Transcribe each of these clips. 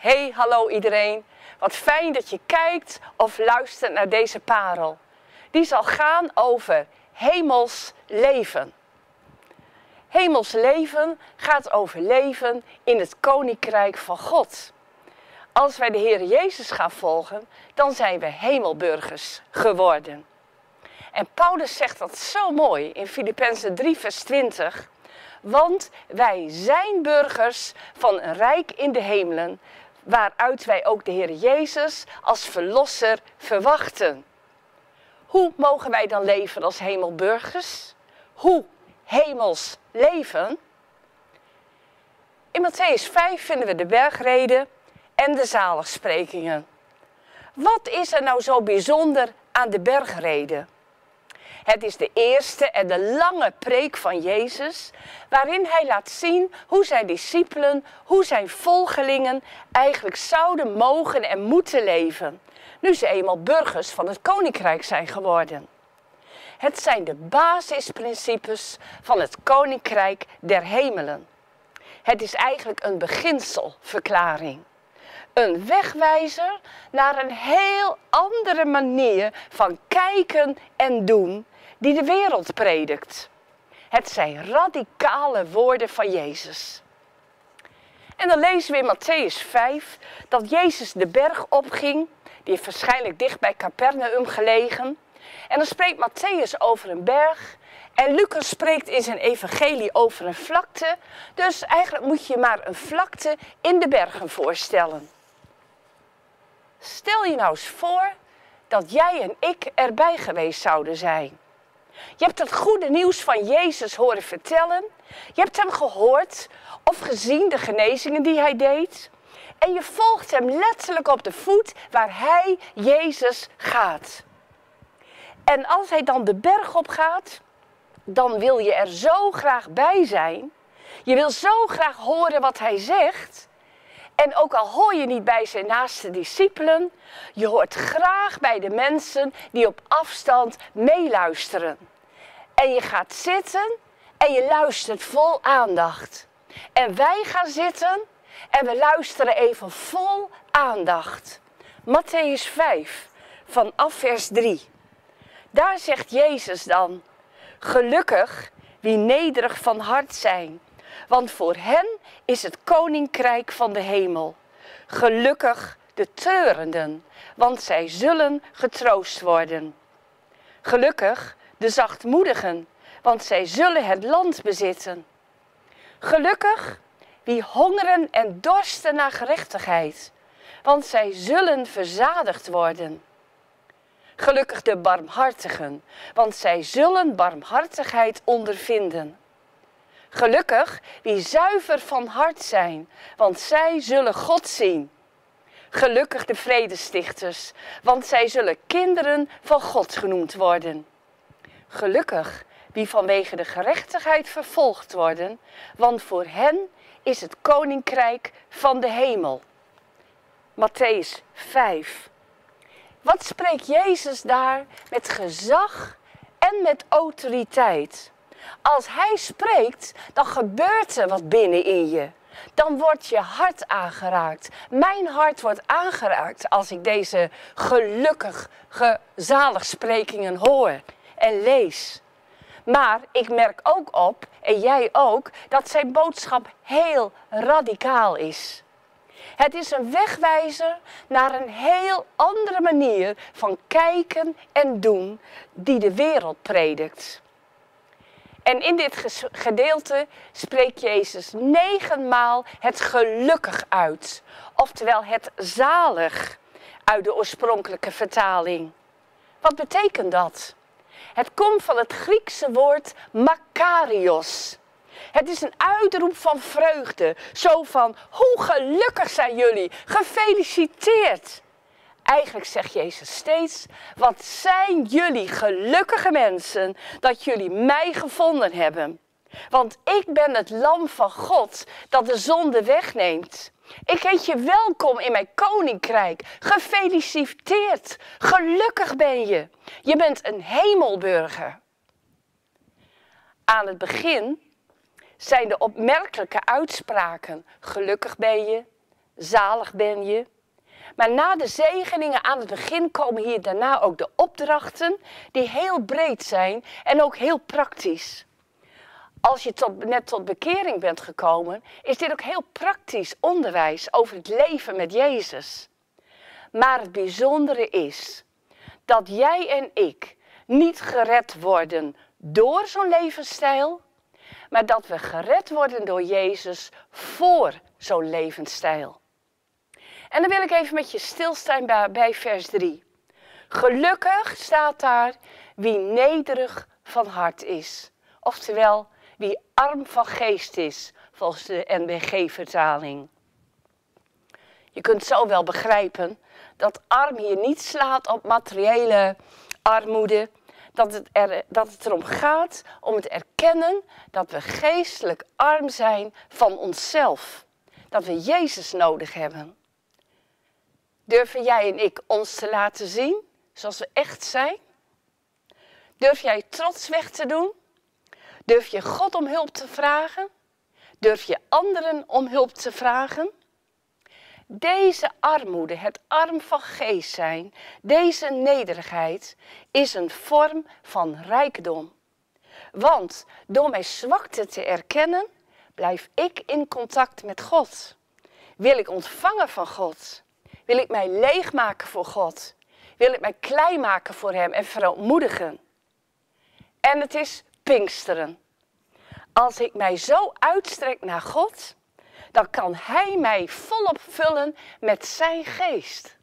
Hey, hallo iedereen. Wat fijn dat je kijkt of luistert naar deze parel. Die zal gaan over hemels leven. Hemels leven gaat over leven in het koninkrijk van God. Als wij de Heer Jezus gaan volgen, dan zijn we hemelburgers geworden. En Paulus zegt dat zo mooi in Filippenzen 3, vers 20. Want wij zijn burgers van een rijk in de hemelen, waaruit wij ook de Heer Jezus als verlosser verwachten. Hoe mogen wij dan leven als hemelburgers? Hoe hemels leven? In Matthäus 5 vinden we de bergreden en de zaligsprekingen. Wat is er nou zo bijzonder aan de bergreden? Het is de eerste en de lange preek van Jezus, waarin hij laat zien hoe zijn discipelen, hoe zijn volgelingen eigenlijk zouden mogen en moeten leven, nu ze eenmaal burgers van het koninkrijk zijn geworden. Het zijn de basisprincipes van het koninkrijk der hemelen. Het is eigenlijk een beginselverklaring. Een wegwijzer naar een heel andere manier van kijken en doen die de wereld predikt. Het zijn radicale woorden van Jezus. En dan lezen we in Matthäus 5 dat Jezus de berg opging. Die heeft waarschijnlijk dicht bij Capernaum gelegen. En dan spreekt Matthäus over een berg. En Lucas spreekt in zijn evangelie over een vlakte. Dus eigenlijk moet je maar een vlakte in de bergen voorstellen. Stel je nou eens voor dat jij en ik erbij geweest zouden zijn. Je hebt het goede nieuws van Jezus horen vertellen. Je hebt hem gehoord of gezien de genezingen die hij deed. En je volgt hem letterlijk op de voet waar hij, Jezus, gaat. En als hij dan de berg op gaat, dan wil je er zo graag bij zijn. Je wil zo graag horen wat hij zegt. En ook al hoor je niet bij zijn naaste discipelen, je hoort graag bij de mensen die op afstand meeluisteren. En je gaat zitten en je luistert vol aandacht. En wij gaan zitten en we luisteren even vol aandacht. Matthäus 5, vanaf vers 3. Daar zegt Jezus dan: Gelukkig wie nederig van hart zijn, want voor hen is het koninkrijk van de hemel. Gelukkig de treurenden, want zij zullen getroost worden. Gelukkig de zachtmoedigen, want zij zullen het land bezitten. Gelukkig wie hongeren en dorsten naar gerechtigheid, want zij zullen verzadigd worden. Gelukkig de barmhartigen, want zij zullen barmhartigheid ondervinden. Gelukkig wie zuiver van hart zijn, want zij zullen God zien. Gelukkig de vredestichters, want zij zullen kinderen van God genoemd worden. Gelukkig wie vanwege de gerechtigheid vervolgd worden, want voor hen is het koninkrijk van de hemel. Matthäus 5. Wat spreekt Jezus daar met gezag en met autoriteit? Als hij spreekt, dan gebeurt er wat binnen in je. Dan wordt je hart aangeraakt. Mijn hart wordt aangeraakt als ik deze gelukkig, zaligsprekingen hoor en lees. Maar ik merk ook op, en jij ook, dat zijn boodschap heel radicaal is. Het is een wegwijzer naar een heel andere manier van kijken en doen die de wereld predikt. En in dit gedeelte spreekt Jezus negenmaal het gelukkig uit. Oftewel het zalig uit de oorspronkelijke vertaling. Wat betekent dat? Het komt van het Griekse woord makarios. Het is een uitroep van vreugde. Zo van, hoe gelukkig zijn jullie? Gefeliciteerd. Eigenlijk zegt Jezus steeds, wat zijn jullie gelukkige mensen dat jullie mij gevonden hebben. Want ik ben het lam van God dat de zonde wegneemt. Ik heet je welkom in mijn koninkrijk. Gefeliciteerd. Gelukkig ben je. Je bent een hemelburger. Aan het begin zijn de opmerkelijke uitspraken: gelukkig ben je, zalig ben je. Maar na de zegeningen aan het begin komen hier daarna ook de opdrachten, die heel breed zijn en ook heel praktisch. Als je tot, net tot bekering bent gekomen, is dit ook heel praktisch onderwijs over het leven met Jezus. Maar het bijzondere is dat jij en ik niet gered worden door zo'n levensstijl, maar dat we gered worden door Jezus voor zo'n levensstijl. En dan wil ik even met je stilstaan bij, bij vers 3. Gelukkig staat daar wie nederig van hart is. Oftewel, wie arm van geest is, volgens de NBG-vertaling. Je kunt zo wel begrijpen dat arm hier niet slaat op materiële armoede. Dat het, er, dat het erom gaat om het erkennen dat we geestelijk arm zijn van onszelf. Dat we Jezus nodig hebben. Durven jij en ik ons te laten zien zoals we echt zijn? Durf jij trots weg te doen? Durf je God om hulp te vragen? Durf je anderen om hulp te vragen? Deze armoede, het arm van geest zijn, deze nederigheid is een vorm van rijkdom. Want door mijn zwakte te erkennen, blijf ik in contact met God. Wil ik ontvangen van God? Wil ik mij leegmaken voor God? Wil ik mij klein maken voor Hem en verontmoedigen? En het is Pinksteren. Als ik mij zo uitstrek naar God, dan kan Hij mij volop vullen met Zijn geest.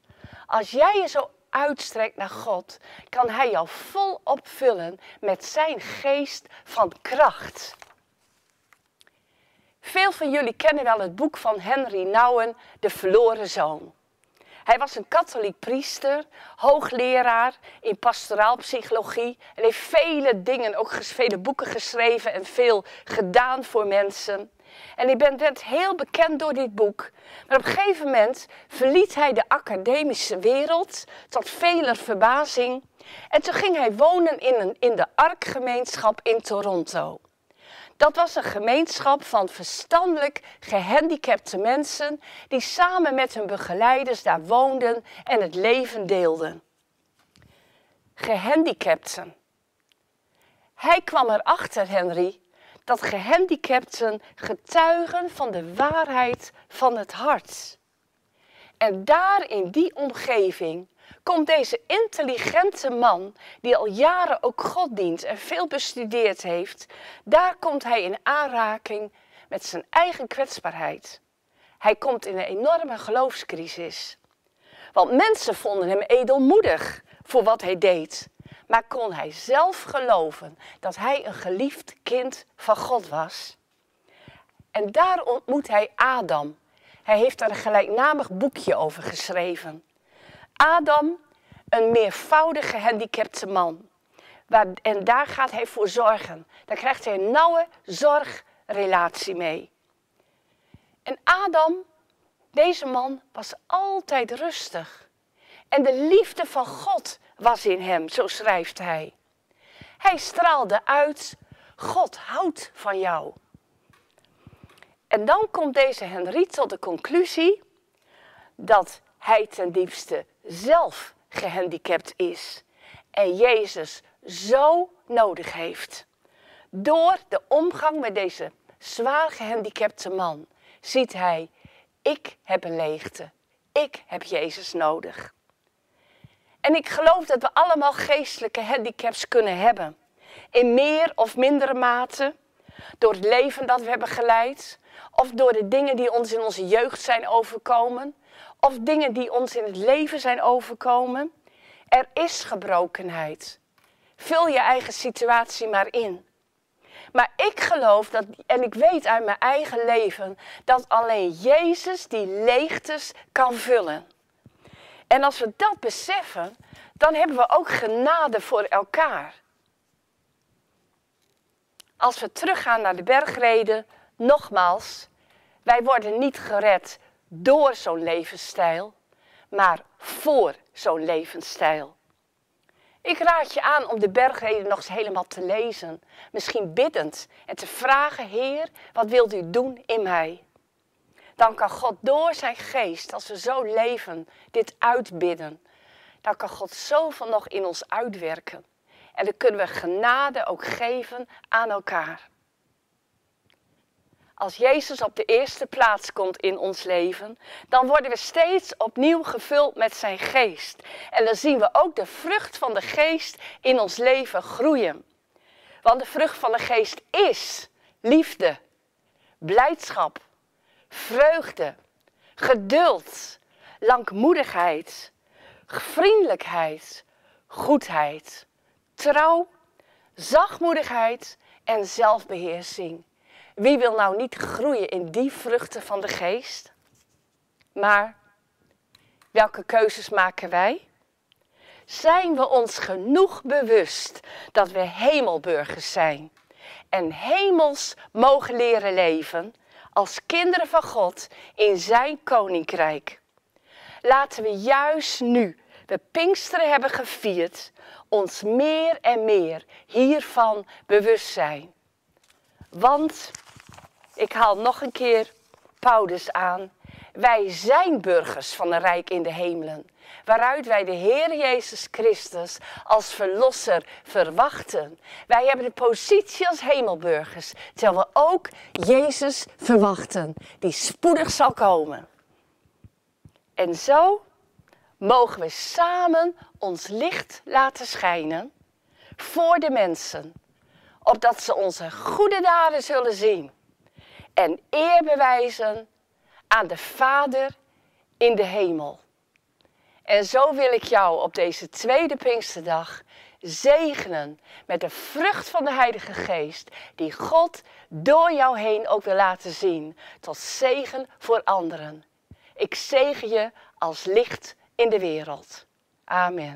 Als jij je zo uitstrekt naar God, kan Hij jou volop vullen met Zijn geest van kracht. Veel van jullie kennen wel het boek van Henry Nouwen, De Verloren Zoon. Hij was een katholiek priester, hoogleraar in pastoraalpsychologie en heeft vele dingen, ook vele boeken geschreven en veel gedaan voor mensen. En ik ben werd heel bekend door dit boek. Maar op een gegeven moment verliet hij de academische wereld, tot veler verbazing. En toen ging hij wonen in, een, in de Arkgemeenschap in Toronto. Dat was een gemeenschap van verstandelijk gehandicapte mensen die samen met hun begeleiders daar woonden en het leven deelden. Gehandicapten. Hij kwam erachter, Henry, dat gehandicapten getuigen van de waarheid van het hart. En daar in die omgeving komt deze intelligente man, die al jaren ook God dient en veel bestudeerd heeft, daar komt hij in aanraking met zijn eigen kwetsbaarheid. Hij komt in een enorme geloofscrisis. Want mensen vonden hem edelmoedig voor wat hij deed. Maar kon hij zelf geloven dat hij een geliefd kind van God was? En daar ontmoet hij Adam. Hij heeft daar een gelijknamig boekje over geschreven. Adam, een meervoudig gehandicapte man. En daar gaat hij voor zorgen. Daar krijgt hij een nauwe zorgrelatie mee. En Adam, deze man, was altijd rustig. En de liefde van God was in hem, zo schrijft hij. Hij straalde uit, God houdt van jou. En dan komt deze Henry tot de conclusie dat hij ten diepste zelf gehandicapt is en Jezus zo nodig heeft. Door de omgang met deze zwaar gehandicapte man ziet hij, ik heb een leegte, ik heb Jezus nodig. En ik geloof dat we allemaal geestelijke handicaps kunnen hebben. In meer of mindere mate. Door het leven dat we hebben geleid. Of door de dingen die ons in onze jeugd zijn overkomen. Of dingen die ons in het leven zijn overkomen. Er is gebrokenheid. Vul je eigen situatie maar in. Maar ik geloof dat, en ik weet uit mijn eigen leven, dat alleen Jezus die leegtes kan vullen. En als we dat beseffen, dan hebben we ook genade voor elkaar. Als we teruggaan naar de bergreden, nogmaals, wij worden niet gered door zo'n levensstijl, maar voor zo'n levensstijl. Ik raad je aan om de bergreden nog eens helemaal te lezen, misschien biddend en te vragen, Heer, wat wilt u doen in mij? dan kan God door zijn geest, als we zo leven, dit uitbidden. Dan kan God zoveel nog in ons uitwerken. En dan kunnen we genade ook geven aan elkaar. Als Jezus op de eerste plaats komt in ons leven, dan worden we steeds opnieuw gevuld met zijn geest. En dan zien we ook de vrucht van de geest in ons leven groeien. Want de vrucht van de geest is liefde, blijdschap, vreugde, geduld, langmoedigheid, vriendelijkheid, goedheid, trouw, zachtmoedigheid en zelfbeheersing. Wie wil nou niet groeien in die vruchten van de geest? Maar welke keuzes maken wij? Zijn we ons genoeg bewust dat we hemelburgers zijn en hemels mogen leren leven als kinderen van God in zijn koninkrijk? Laten we juist nu we Pinksteren hebben gevierd, ons meer en meer hiervan bewust zijn. Want ik haal nog een keer Paulus aan. Wij zijn burgers van een rijk in de hemelen, waaruit wij de Heer Jezus Christus als verlosser verwachten. Wij hebben de positie als hemelburgers, terwijl we ook Jezus verwachten, die spoedig zal komen. En zo mogen we samen ons licht laten schijnen voor de mensen, opdat ze onze goede daden zullen zien en eer bewijzen aan de Vader in de hemel. En zo wil ik jou op deze tweede Pinksterdag zegenen met de vrucht van de Heilige Geest, die God door jou heen ook wil laten zien, tot zegen voor anderen. Ik zegen je als licht in de wereld. Amen.